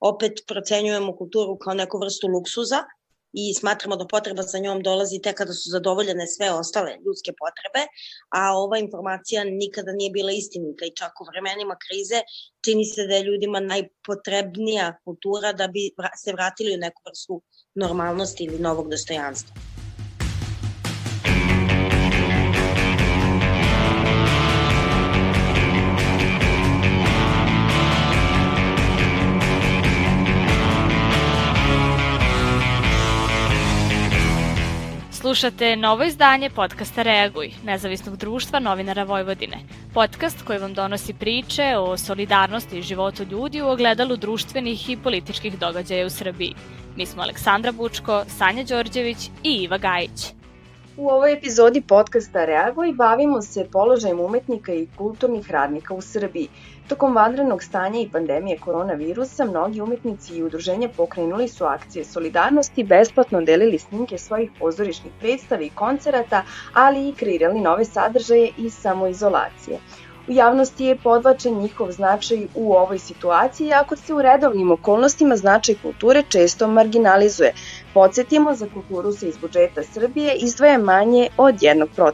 opet procenjujemo kulturu kao neku vrstu luksuza i smatramo da potreba za njom dolazi tek kada su zadovoljene sve ostale ljudske potrebe, a ova informacija nikada nije bila istinita i čak u vremenima krize čini se da je ljudima najpotrebnija kultura da bi se vratili u neku vrstu normalnosti ili novog dostojanstva. Slušate novo izdanje podcasta Reaguj, nezavisnog društva novinara Vojvodine. Podcast koji vam donosi priče o solidarnosti i životu ljudi u ogledalu društvenih i političkih događaja u Srbiji. Mi smo Aleksandra Bučko, Sanja Đorđević i Iva Gajić. U ovoj epizodi podcasta Reaguj bavimo se položajem umetnika i kulturnih radnika u Srbiji – Tokom vanrednog stanja i pandemije koronavirusa, mnogi umetnici i udruženja pokrenuli su akcije solidarnosti, besplatno delili snimke svojih pozorišnih predstava i koncerata, ali i kreirali nove sadržaje i samoizolacije. U javnosti je podvačen njihov značaj u ovoj situaciji, ako se u redovnim okolnostima značaj kulture često marginalizuje. Podsjetimo, za kulturu se iz budžeta Srbije izdvaja manje od 1%.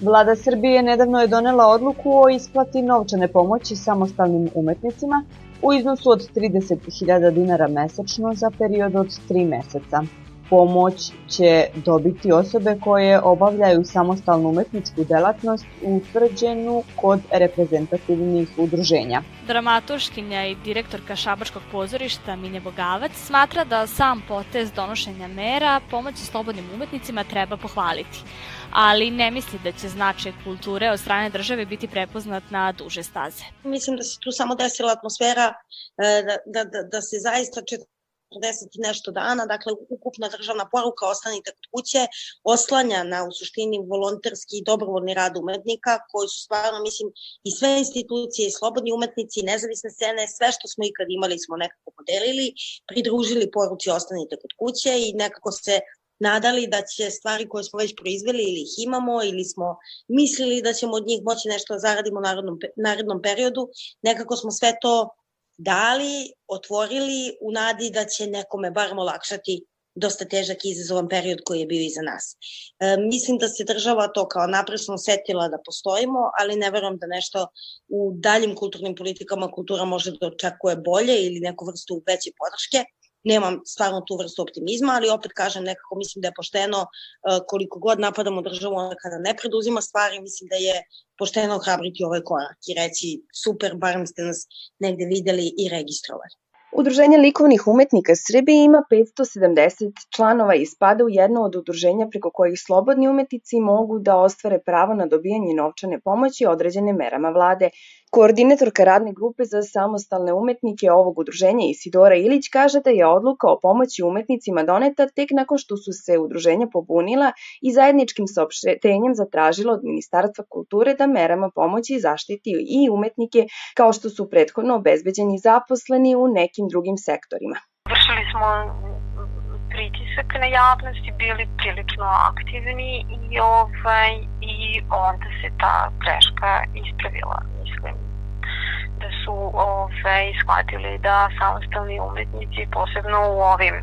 Vlada Srbije nedavno je donela odluku o isplati novčane pomoći samostalnim umetnicima u iznosu od 30.000 dinara mesečno za period od 3 meseca. Pomoć će dobiti osobe koje obavljaju samostalnu umetničku delatnost utvrđenu kod reprezentativnih udruženja. Dramatuškinja i direktorka Šabačkog pozorišta Minje Bogavac smatra da sam potez donošenja mera pomoći slobodnim umetnicima treba pohvaliti ali ne misli da će značaj kulture od strane države biti prepoznat na duže staze. Mislim da se tu samo desila atmosfera da, da, da, da se zaista 40 i nešto dana, dakle ukupna državna poruka ostanite kod kuće, oslanja na u suštini volonterski i dobrovoljni rad umetnika koji su stvarno, mislim, i sve institucije, i slobodni umetnici, i nezavisne scene, sve što smo ikad imali smo nekako podelili, pridružili poruci ostanite kod kuće i nekako se nadali da će stvari koje smo već proizveli ili ih imamo ili smo mislili da ćemo od njih moći nešto da zaradimo u narodnom, narednom periodu, nekako smo sve to dali, otvorili u nadi da će nekome barem olakšati dosta težak i izazovan period koji je bio iza nas. E, mislim da se država to kao napresno setila da postojimo, ali ne verujem da nešto u daljim kulturnim politikama kultura može da očekuje bolje ili neku vrstu veće podrške nemam stvarno tu vrstu optimizma, ali opet kažem nekako mislim da je pošteno e, koliko god napadamo državu onda kada ne preduzima stvari, mislim da je pošteno hrabriti ovaj korak i reći super, barem ste nas negde videli i registrovali. Udruženje likovnih umetnika Srbije ima 570 članova i spada u jedno od udruženja preko kojih slobodni umetnici mogu da ostvare pravo na dobijanje novčane pomoći određene merama vlade. Koordinatorka radne grupe za samostalne umetnike ovog udruženja Isidora Ilić kaže da je odluka o pomoći umetnicima doneta tek nakon što su se udruženja pobunila i zajedničkim saopštenjem zatražila od Ministarstva kulture da merama pomoći zaštiti i umetnike kao što su prethodno obezbeđeni zaposleni u nekim drugim sektorima. Vršili smo na javnosti, bili prilično aktivni i, ovaj, i onda se ta greška ispravila mislim da su ove, shvatili da samostalni umetnici, posebno u ovim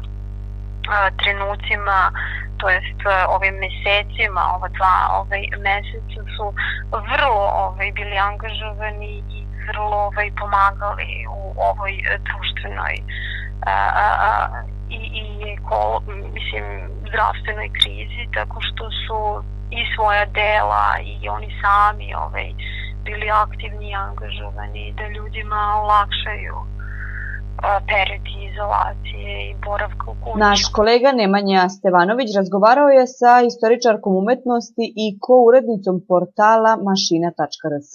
a, trenucima, to jest ovim mesecima, ova dva ovaj, meseca su vrlo ovaj, bili angažovani i vrlo ovaj, pomagali u ovoj društvenoj a, a, i, i eko, mislim, zdravstvenoj krizi, tako što su i svoja dela i oni sami ovaj, bili aktivni i angažovani da ljudima olakšaju period izolacije i boravka u kući. Naš kolega Nemanja Stevanović razgovarao je sa istoričarkom umetnosti i ko-urednicom portala mašina.rs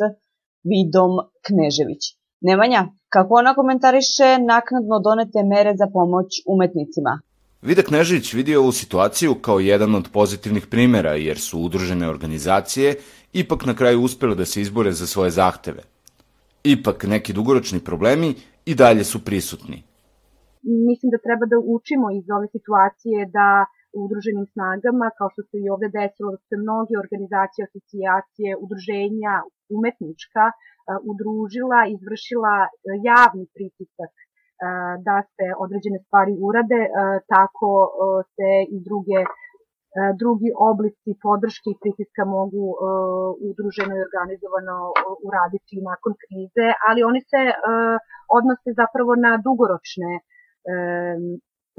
Vidom Knežević. Nemanja, kako ona komentariše naknadno donete mere za pomoć umetnicima? Vida Knežević vidi ovu situaciju kao jedan od pozitivnih primera, jer su udružene organizacije ipak na kraju uspele da se izbore za svoje zahteve. Ipak neki dugoročni problemi i dalje su prisutni. Mislim da treba da učimo iz ove situacije da udruženim snagama, kao što se i ovde desilo, da se mnoge organizacije, asocijacije, udruženja, umetnička, udružila, izvršila javni pritisak da se određene stvari urade, tako se i druge drugi oblici podrške i pritiska mogu udruženo i organizovano uraditi nakon krize, ali oni se odnose zapravo na dugoročne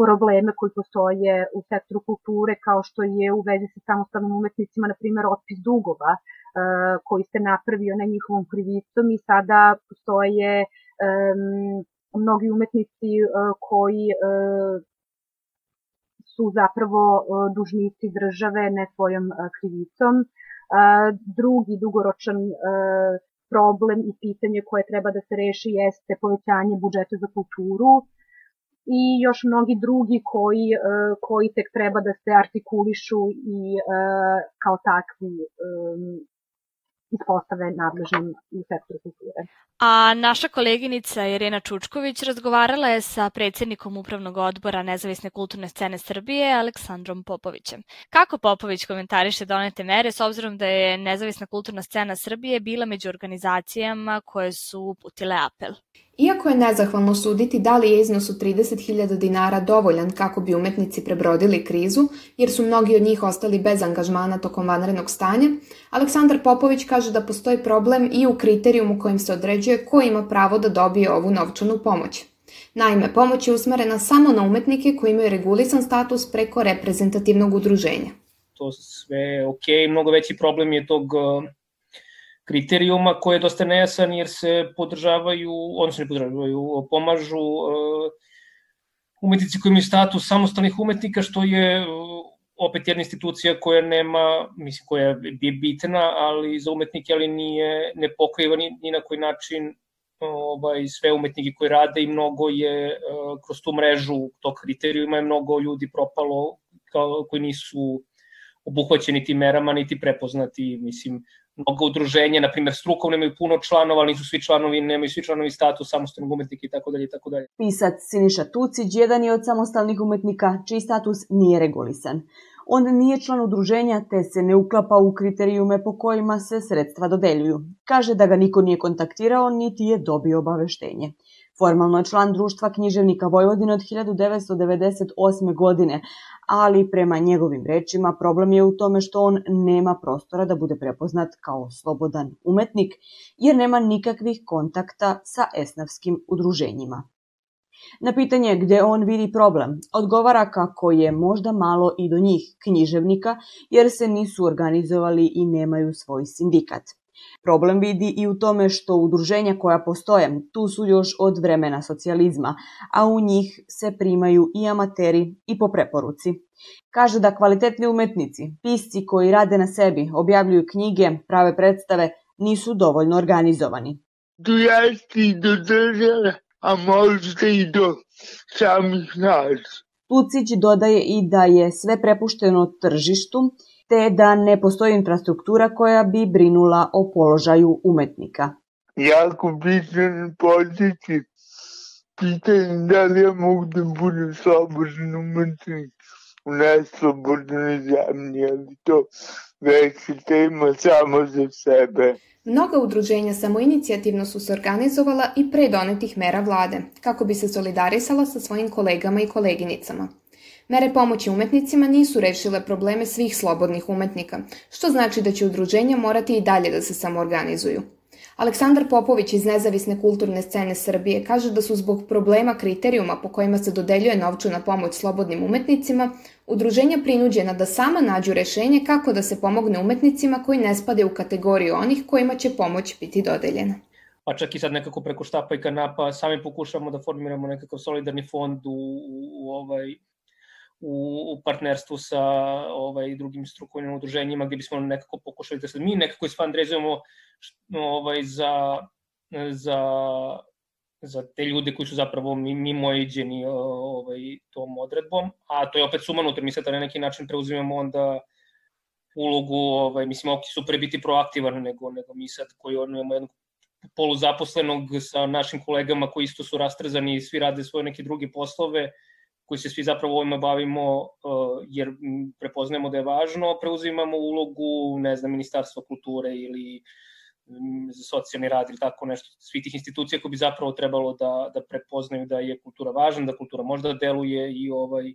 probleme koji postoje u sektoru kulture, kao što je u vezi sa samostalnim umetnicima, na primjer, otpis dugova koji se napravio na njihovom krivicom i sada postoje um, mnogi umetnici uh, koji uh, su zapravo uh, dužnici države ne svojom uh, krivicom. Uh, drugi dugoročan uh, problem i pitanje koje treba da se reši jeste povećanje budžeta za kulturu i još mnogi drugi koji, koji tek treba da se artikulišu i kao takvi ispostave nadležnim u sektoru kulture. A naša koleginica Irena Čučković razgovarala je sa predsednikom Upravnog odbora Nezavisne kulturne scene Srbije, Aleksandrom Popovićem. Kako Popović komentariše donete mere s obzirom da je Nezavisna kulturna scena Srbije bila među organizacijama koje su uputile apel? Iako je nezahvalno suditi da li je iznos od 30.000 dinara dovoljan kako bi umetnici prebrodili krizu, jer su mnogi od njih ostali bez angažmana tokom vanrednog stanja, Aleksandar Popović kaže da postoji problem i u kriterijumu kojim se određuje ko ima pravo da dobije ovu novčanu pomoć. Naime, pomoć je usmerena samo na umetnike koji imaju regulisan status preko reprezentativnog udruženja. To sve ok, mnogo veći problem je tog kriterijuma koji je dosta nejasan jer se podržavaju, odnosno ne podržavaju, pomažu uh, umetnici koji imaju status samostalnih umetnika, što je uh, opet jedna institucija koja nema, mislim, koja je bitna, ali za umetnike, ali nije, ne pokriva ni, ni na koji način ovaj, sve umetnike koji rade i mnogo je uh, kroz tu mrežu tog kriterijuma je mnogo ljudi propalo kao, koji nisu obuhvaćeni tim merama niti prepoznati, mislim, mnogo udruženja, na primjer strukovne imaju puno članova, ali nisu svi članovi, nemaju svi članovi status samostalnog umetnika i tako dalje i tako dalje. Pisac Siniša Tucić jedan je od samostalnih umetnika čiji status nije regulisan. On nije član udruženja te se ne uklapa u kriterijume po kojima se sredstva dodeljuju. Kaže da ga niko nije kontaktirao niti je dobio obaveštenje. Formalno je član društva književnika Vojvodine od 1998. godine, ali prema njegovim rečima problem je u tome što on nema prostora da bude prepoznat kao slobodan umetnik, jer nema nikakvih kontakta sa esnavskim udruženjima. Na pitanje gde on vidi problem, odgovara kako je možda malo i do njih književnika, jer se nisu organizovali i nemaju svoj sindikat. Problem vidi i u tome što udruženja koja postoje, tu su još od vremena socijalizma, a u njih se primaju i amateri i po preporuci. Kaže da kvalitetni umetnici, pisci koji rade na sebi, objavljuju knjige, prave predstave, nisu dovoljno organizovani. Dojesti do države, a možda i do samih nas. Tucić dodaje i da je sve prepušteno tržištu, te da ne postoji infrastruktura koja bi brinula o položaju umetnika. Jako bitno podjeti pitanje da li ja mogu da budem slobodan umetnik u neslobodnoj zemlji, ali to već tema samo za sebe. Mnoga udruženja samoinicijativno su se organizovala i pre donetih mera vlade, kako bi se solidarisala sa svojim kolegama i koleginicama. Mere pomoći umetnicima nisu rešile probleme svih slobodnih umetnika, što znači da će udruženja morati i dalje da se samoorganizuju. Aleksandar Popović iz Nezavisne kulturne scene Srbije kaže da su zbog problema kriterijuma po kojima se dodeljuje novčana pomoć slobodnim umetnicima, udruženja prinuđena da sama nađu rešenje kako da se pomogne umetnicima koji ne spade u kategoriju onih kojima će pomoć biti dodeljena. Pa čak i sad nekako preko štapa i kanapa sami pokušavamo da formiramo nekakav solidarni fond u, u, u ovaj u, u partnerstvu sa ovaj, drugim strukovnim udruženjima gde bismo nekako pokušali da se mi nekako isfandrezujemo ovaj, za, za, za te ljude koji su zapravo mimo iđeni ovaj, tom odredbom, a to je opet sumanuto, mi sad na neki način preuzimamo onda ulogu, ovaj, mislim, ok, super biti proaktivan nego, nego mi sad koji on imamo jednog poluzaposlenog sa našim kolegama koji isto su rastrzani i svi rade svoje neke druge poslove, koji se svi zapravo ovima bavimo uh, jer prepoznajemo da je važno, preuzimamo ulogu, ne znam, Ministarstva kulture ili za socijalni rad ili tako nešto, svi tih institucija koji bi zapravo trebalo da, da prepoznaju da je kultura važna, da kultura možda deluje i ovaj,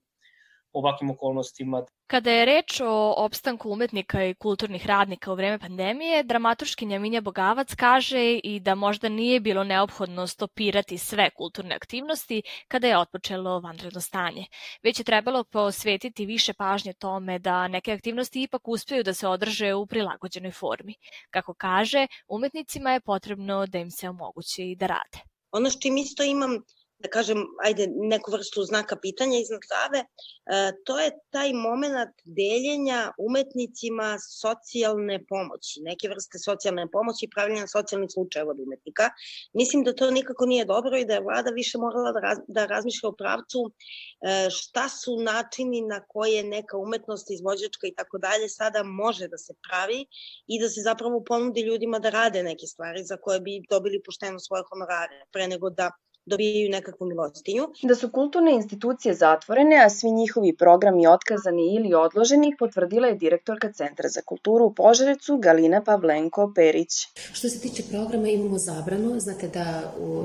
ovakvim okolnostima. Kada je reč o opstanku umetnika i kulturnih radnika u vreme pandemije, dramaturškinja Minja Bogavac kaže i da možda nije bilo neophodno stopirati sve kulturne aktivnosti kada je otpočelo vanredno stanje, već je trebalo posvetiti više pažnje tome da neke aktivnosti ipak uspeju da se održe u prilagođenoj formi. Kako kaže, umetnicima je potrebno da im se omogući da rade. Ono što im isto imam da kažem, ajde, neku vrstu znaka pitanja iznad glave, e, to je taj moment deljenja umetnicima socijalne pomoći, neke vrste socijalne pomoći i pravljanja socijalnih slučajeva od umetnika. Mislim da to nikako nije dobro i da je vlada više morala da, raz, da razmišlja o pravcu e, šta su načini na koje neka umetnost, izvođačka i tako dalje sada može da se pravi i da se zapravo ponudi ljudima da rade neke stvari za koje bi dobili pošteno svoje honorare, pre nego da dobijaju nekakvu milostinju. Da su kulturne institucije zatvorene, a svi njihovi programi otkazani ili odloženi, potvrdila je direktorka Centra za kulturu u Požarecu Galina Pavlenko-Perić. Što se tiče programa, imamo zabranu. Znate da u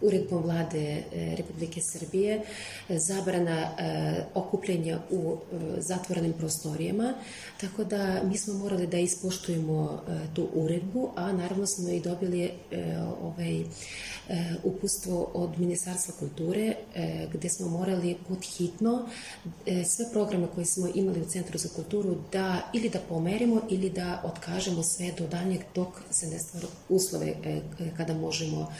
uredbom vlade e, Republike Srbije e, zabrana e, okupljenja u zatvorenim prostorijama, tako da mi smo morali da ispoštujemo tu uredbu, a naravno smo i dobili ovaj, upustvo od Ministarstva kulture gde smo morali pod hitno sve programe koje smo imali u Centru za kulturu da ili da pomerimo ili da otkažemo sve do daljnjeg dok se ne stvar uslove kada možemo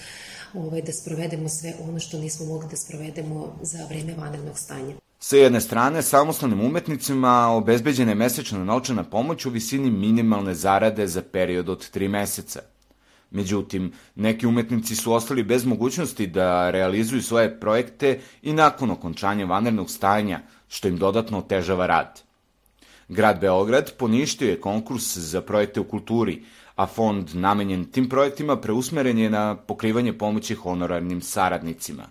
ovaj, da sprovedemo sve ono što nismo mogli da sprovedemo za vreme vanrednog stanja. Sa jedne strane, samostalnim umetnicima obezbeđena je mesečna novčana pomoć u visini minimalne zarade za period od tri meseca. Međutim, neki umetnici su ostali bez mogućnosti da realizuju svoje projekte i nakon okončanja vanrednog stanja, što im dodatno otežava rad. Grad Beograd poništio je konkurs za projekte u kulturi, a fond namenjen tim projektima preusmeren je na pokrivanje pomoći honorarnim saradnicima.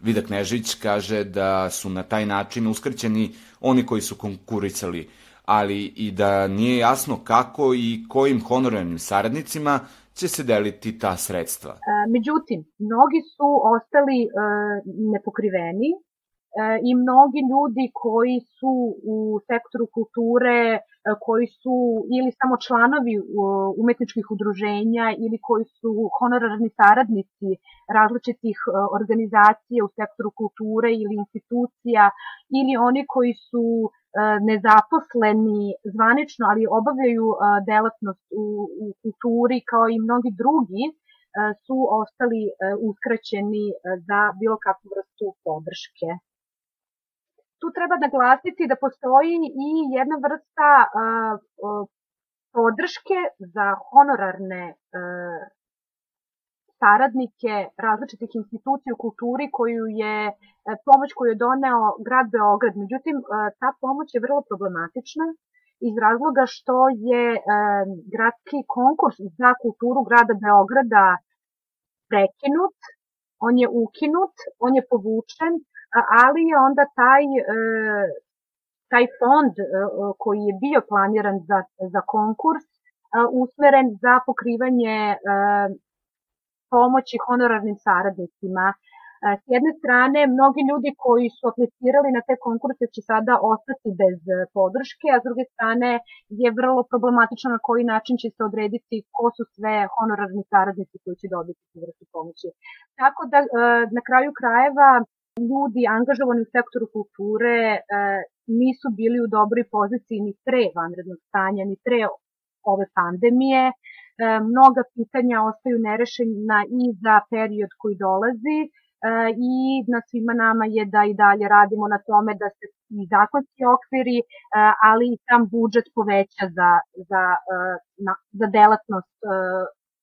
Vida Knežić kaže da su na taj način uskrćeni oni koji su konkurisali, ali i da nije jasno kako i kojim honorarnim saradnicima će se deliti ta sredstva. Međutim, mnogi su ostali e, nepokriveni i mnogi ljudi koji su u sektoru kulture E, koji su ili samo članovi umetničkih udruženja ili koji su honorarni saradnici različitih e, organizacija u sektoru kulture ili institucija ili oni koji su e, nezaposleni zvanično, ali obavljaju delatnost u, u kulturi kao i mnogi drugi su ostali uskraćeni za bilo kakvu vrstu podrške tu treba naglasiti da postoji i jedna vrsta podrške za honorarne uh, saradnike različitih institucija u kulturi koju je pomoć koju je doneo grad Beograd. Međutim, ta pomoć je vrlo problematična iz razloga što je gradski konkurs za kulturu grada Beograda prekinut, on je ukinut, on je povučen, ali je onda taj e, taj fond e, koji je bio planiran za, za konkurs e, usmeren za pokrivanje pomoći honorarnim saradnicima. S jedne strane, mnogi ljudi koji su aplicirali na te konkurse će sada ostati bez podrške, a s druge strane je vrlo problematično na koji način će se odrediti ko su sve honorarni saradnici koji će dobiti tu vrstu pomoći. Tako da, na kraju krajeva, ljudi angažovani u sektoru kulture e, nisu bili u dobroj poziciji ni pre vanrednog stanja, ni pre ove pandemije. E, mnoga pitanja ostaju nerešena i za period koji dolazi e, i na svima nama je da i dalje radimo na tome da se i zakonski okviri, e, ali i sam budžet poveća za, za, e, na, za delatnost e,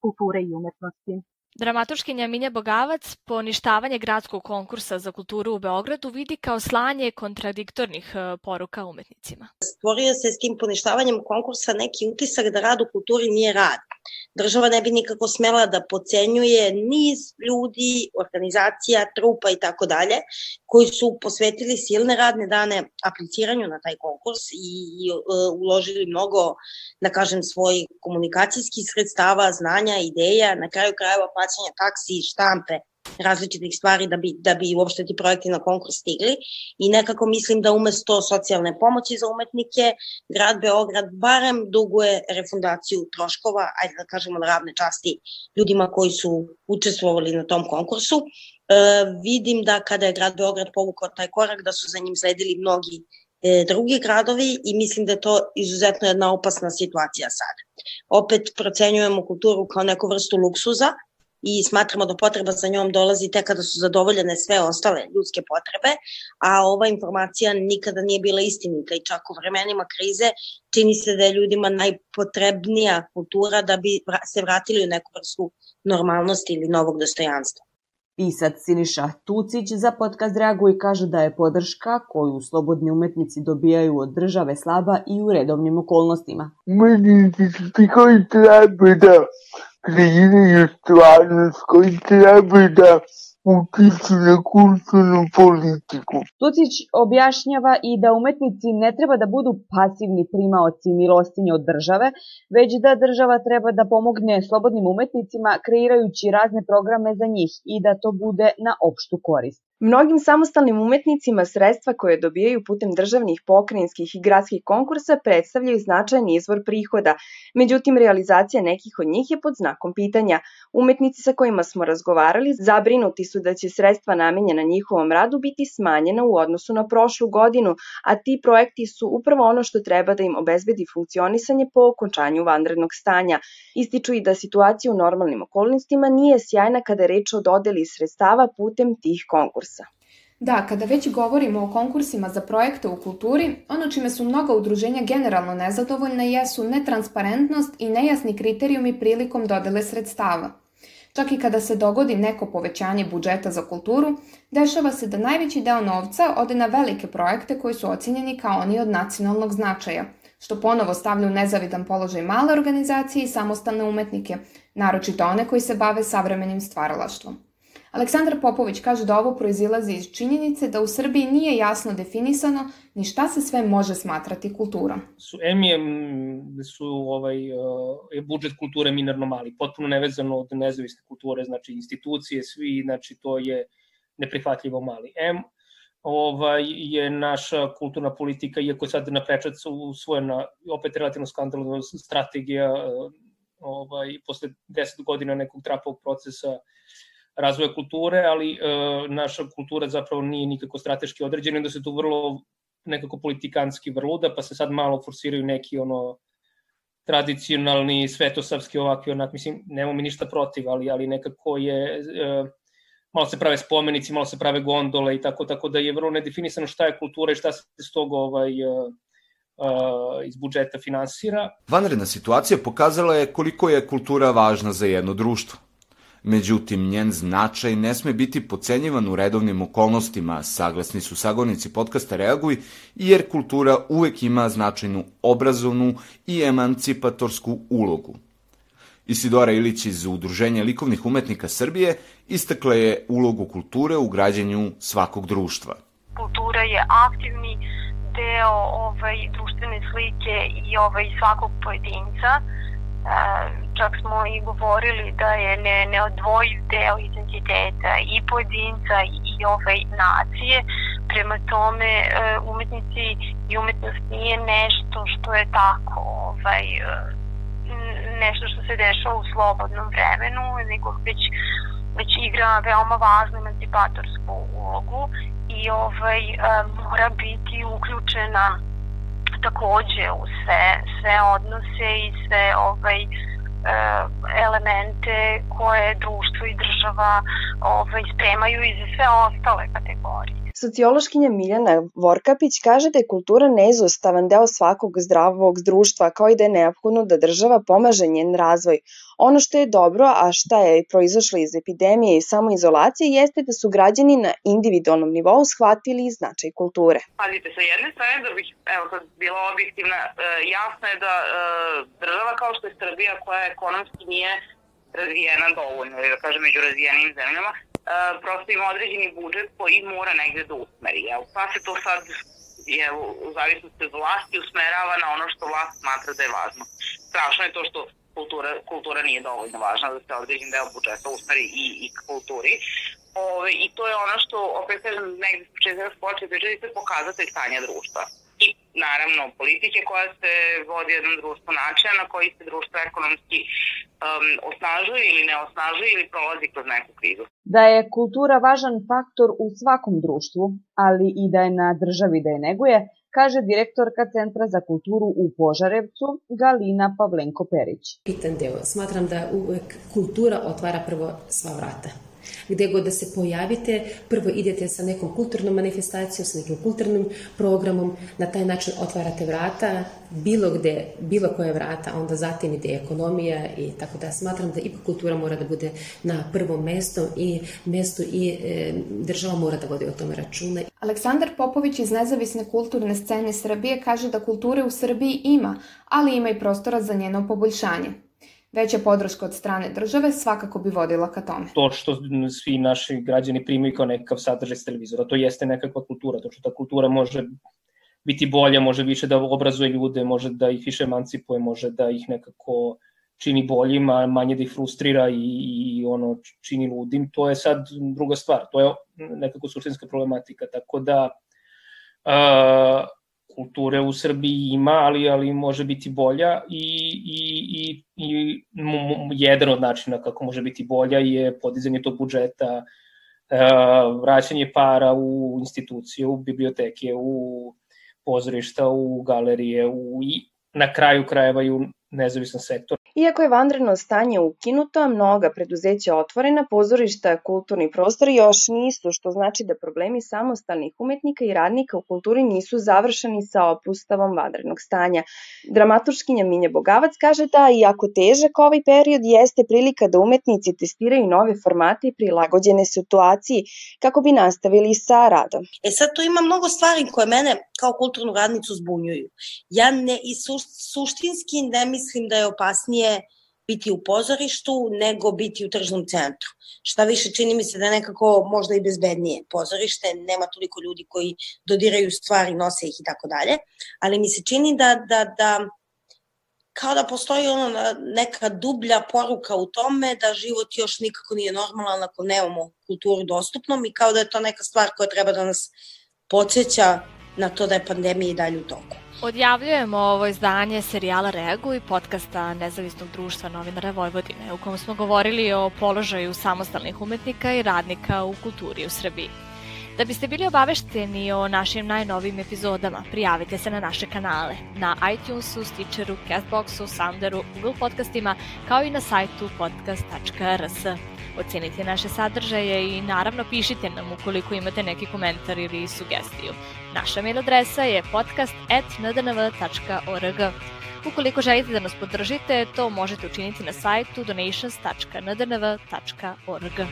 kulture i umetnosti. Dramaturškinja Minja Bogavac poništavanje gradskog konkursa za kulturu u Beogradu vidi kao slanje kontradiktornih e, poruka umetnicima. Stvorio se s tim poništavanjem konkursa neki utisak da rad u kulturi nije rad Država ne bi nikako smela da pocenjuje niz ljudi, organizacija, trupa i tako dalje, koji su posvetili silne radne dane apliciranju na taj konkurs i, i uh, uložili mnogo, da kažem, svojih komunikacijskih sredstava, znanja, ideja, na kraju krajeva plaćanja taksi, štampe, različitih stvari da bi, da bi uopšte ti projekti na konkurs stigli i nekako mislim da umesto socijalne pomoći za umetnike, grad Beograd barem duguje refundaciju troškova, ajde da kažemo na ravne časti ljudima koji su učestvovali na tom konkursu. E, vidim da kada je grad Beograd povukao taj korak da su za njim sledili mnogi e, drugi gradovi i mislim da je to izuzetno jedna opasna situacija sad. Opet procenjujemo kulturu kao neku vrstu luksuza, i smatramo da potreba za njom dolazi tek kada su zadovoljene sve ostale ljudske potrebe, a ova informacija nikada nije bila istinita i čak u vremenima krize čini se da je ljudima najpotrebnija kultura da bi se vratili u neku vrstu normalnosti ili novog dostojanstva. Pisac Siniša Tucić za podcast reaguje i kaže da je podrška koju slobodni umetnici dobijaju od države slaba i u redovnim okolnostima. Umetnici su ti koji treba da stvarnost, koji treba da utiču na kulturnu politiku. Tucić objašnjava i da umetnici ne treba da budu pasivni primaoci milostinje od države, već da država treba da pomogne slobodnim umetnicima kreirajući razne programe za njih i da to bude na opštu korist. Mnogim samostalnim umetnicima sredstva koje dobijaju putem državnih, pokrajinskih i gradskih konkursa predstavljaju značajan izvor prihoda, međutim realizacija nekih od njih je pod znakom pitanja. Umetnici sa kojima smo razgovarali zabrinuti su da će sredstva namenjena njihovom radu biti smanjena u odnosu na prošlu godinu, a ti projekti su upravo ono što treba da im obezbedi funkcionisanje po okončanju vanrednog stanja. Ističu i da situacija u normalnim okolnostima nije sjajna kada je reč o dodeli sredstava putem tih konkursa konkursa. Da, kada već govorimo o konkursima za projekte u kulturi, ono čime su mnoga udruženja generalno nezadovoljne jesu netransparentnost i nejasni kriterijumi prilikom dodele sredstava. Čak i kada se dogodi neko povećanje budžeta za kulturu, dešava se da najveći deo novca ode na velike projekte koji su ocenjeni kao oni od nacionalnog značaja, što ponovo stavlja u nezavidan položaj male organizacije i samostalne umetnike, naročito one koji se bave savremenim stvaralaštvom. Aleksandar Popović kaže da ovo proizilazi iz činjenice da u Srbiji nije jasno definisano ni šta se sve može smatrati kulturom. Su, M su ovaj, uh, je budžet kulture minerno mali, potpuno nevezano od nezavisne kulture, znači institucije, svi, znači to je neprihvatljivo mali. M ovaj, je naša kulturna politika, iako sad na prečac usvojena opet relativno skandalna strategija uh, ovaj, posle 10 godina nekog trapog procesa razvoja kulture, ali e, naša kultura zapravo nije nikako strateški određena, da se tu vrlo nekako politikanski vrluda, pa se sad malo forsiraju neki ono tradicionalni svetosavski ovakvi onak, mislim, nemamo mi ništa protiv, ali, ali nekako je, e, malo se prave spomenici, malo se prave gondole i tako, tako da je vrlo nedefinisano šta je kultura i šta se s toga ovaj, e, e, iz budžeta finansira. Vanredna situacija pokazala je koliko je kultura važna za jedno društvo. Međutim, njen značaj ne sme biti pocenjivan u redovnim okolnostima, saglasni su sagovornici podcasta Reaguj, jer kultura uvek ima značajnu obrazovnu i emancipatorsku ulogu. Isidora Ilić iz Udruženja likovnih umetnika Srbije istakla je ulogu kulture u građenju svakog društva. Kultura je aktivni deo ovaj, društvene slike i ovaj, svakog pojedinca čak smo i govorili da je ne, neodvojiv deo identiteta i pojedinca i, i ove nacije. Prema tome, e, umetnici i umetnost nije nešto što je tako ovaj, e, nešto što se dešava u slobodnom vremenu, nego već, već igra veoma važnu emancipatorsku ulogu i ovaj, e, mora biti uključena takođe u sve, sve odnose i sve ovaj, E, elemente koje društvo i država ovaj, spremaju i za sve ostale kategorije. Sociološkinja Miljana Vorkapić kaže da je kultura neizostavan deo svakog zdravog društva, kao i da je neophodno da država pomaže njen razvoj. Ono što je dobro, a šta je proizašlo iz epidemije i samoizolacije, jeste da su građani na individualnom nivou shvatili značaj kulture. Pazite, sa jedne strane, da bih evo, sad bila objektivna, e, jasno je da e, država kao što je Srbija, koja ekonomski nije razvijena dovoljno, da kažem među razvijenim zemljama, prosto ima određeni budžet koji mora negde da usmeri. Jel? Pa se to sad je u zavisnosti od vlasti usmerava na ono što vlast smatra da je važno. Strašno je to što kultura, kultura nije dovoljno važna da se određen deo budžeta usmeri i, i k kulturi. Ove, I to je ono što, opet kažem, negde s početka početi pričati, je pokazatelj stanja društva naravno politike koja se vodi jednom društvu načina na koji se društvo ekonomski um, osnažuje ili ne osnažuje ili prolazi kroz neku krizu. Da je kultura važan faktor u svakom društvu, ali i da je na državi da je neguje, kaže direktorka Centra za kulturu u Požarevcu Galina Pavlenko-Perić. Pitan deo. Smatram da uvek kultura otvara prvo sva vrata Gde god da se pojavite, prvo idete sa nekom kulturnom manifestacijom, sa nekim kulturnim programom, na taj način otvarate vrata, bilo gde, bilo koje vrata, onda zatim ide ekonomija i tako da smatram da ipak kultura mora da bude na prvom mestu i mestu i e, država mora da vodi o tome računa. Aleksandar Popović iz Nezavisne kulturne scene Srbije kaže da kulture u Srbiji ima, ali ima i prostora za njeno poboljšanje. Veća podrška od strane države svakako bi vodila ka tome. To što svi naši građani primaju kao nekakav sadržaj s televizora, to jeste nekakva kultura, to što ta kultura može biti bolja, može više da obrazuje ljude, može da ih više emancipuje, može da ih nekako čini boljima, manje da ih frustrira i, i ono čini ludim, to je sad druga stvar, to je nekako suštinska problematika, tako da uh, kulture u Srbiji ima, ali ali može biti bolja i, i, i, i jedan od načina kako može biti bolja je podizanje tog budžeta, e, vraćanje para u institucije, u biblioteke, u pozorišta, u galerije, u, i na kraju krajeva i u nezavisan sektor. Iako je vanredno stanje ukinuto, mnoga preduzeća otvorena, pozorišta, kulturni prostor još nisu, što znači da problemi samostalnih umetnika i radnika u kulturi nisu završeni sa opustavom vanrednog stanja. Dramaturškinja Minja Bogavac kaže da, iako težak ovaj period, jeste prilika da umetnici testiraju nove formate i prilagođene situaciji kako bi nastavili sa radom. E sad tu ima mnogo stvari koje mene kao kulturnu radnicu zbunjuju. Ja ne, i su, suštinski ne mislim da je opasnije biti u pozorištu nego biti u tržnom centru. Šta više, čini mi se da nekako možda i bezbednije pozorište, nema toliko ljudi koji dodiraju stvari, nose ih i tako dalje, ali mi se čini da, da, da kao da postoji ono neka dublja poruka u tome da život još nikako nije normalan ako nemamo kulturu dostupnom i kao da je to neka stvar koja treba da nas podsjeća na to da je pandemija i dalje u toku. Odjavljujemo ovo izdanje serijala Reaguj, podcasta Nezavisnog društva novinara Vojvodine, u kom smo govorili o položaju samostalnih umetnika i radnika u kulturi u Srbiji. Da biste bili obavešteni o našim najnovim epizodama, prijavite se na naše kanale, na iTunesu, Stitcheru, Castboxu, Sounderu, Google podcastima, kao i na sajtu podcast.rs. Ocenite naše sadržaje i naravno pišite nam ukoliko imate neki komentar ili sugestiju. Naša mail adresa je podcast.ndnv.org. Ukoliko želite da nas podržite, to možete učiniti na sajtu donations.ndnv.org.